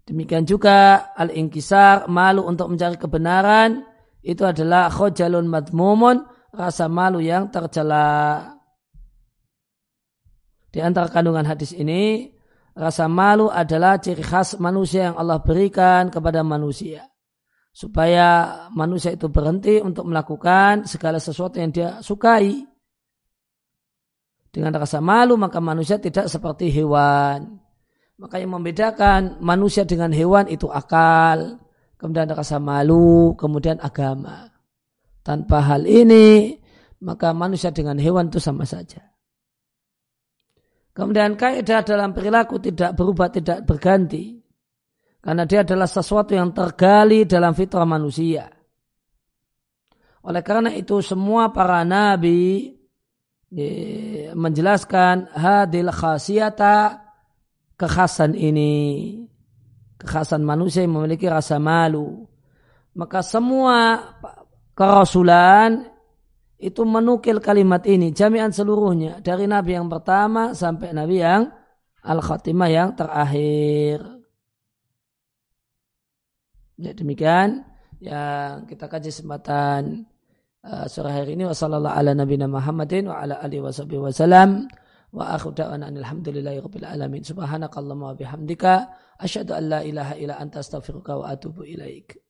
Demikian juga al-inkisar, malu untuk mencari kebenaran, itu adalah khojalun madmumun, rasa malu yang tercela. Di antara kandungan hadis ini, rasa malu adalah ciri khas manusia yang Allah berikan kepada manusia. Supaya manusia itu berhenti untuk melakukan segala sesuatu yang dia sukai. Dengan rasa malu maka manusia tidak seperti hewan. Maka yang membedakan manusia dengan hewan itu akal kemudian rasa malu, kemudian agama. Tanpa hal ini, maka manusia dengan hewan itu sama saja. Kemudian kaidah dalam perilaku tidak berubah, tidak berganti. Karena dia adalah sesuatu yang tergali dalam fitrah manusia. Oleh karena itu semua para nabi menjelaskan hadil khasiyata kekhasan ini kekhasan manusia yang memiliki rasa malu. Maka semua kerasulan itu menukil kalimat ini jami'an seluruhnya dari nabi yang pertama sampai nabi yang al-khatimah yang terakhir. Ya, demikian yang kita kaji kesempatan uh, sore hari ini wasallallahu ala nabiyina Muhammadin wa ala alihi wasallam wa akhu da'wana alhamdulillahi rabbil alamin. Subhanakallahumma wa bihamdika asyhadu an la ilaha illa anta astaghfiruka wa atubu ilaik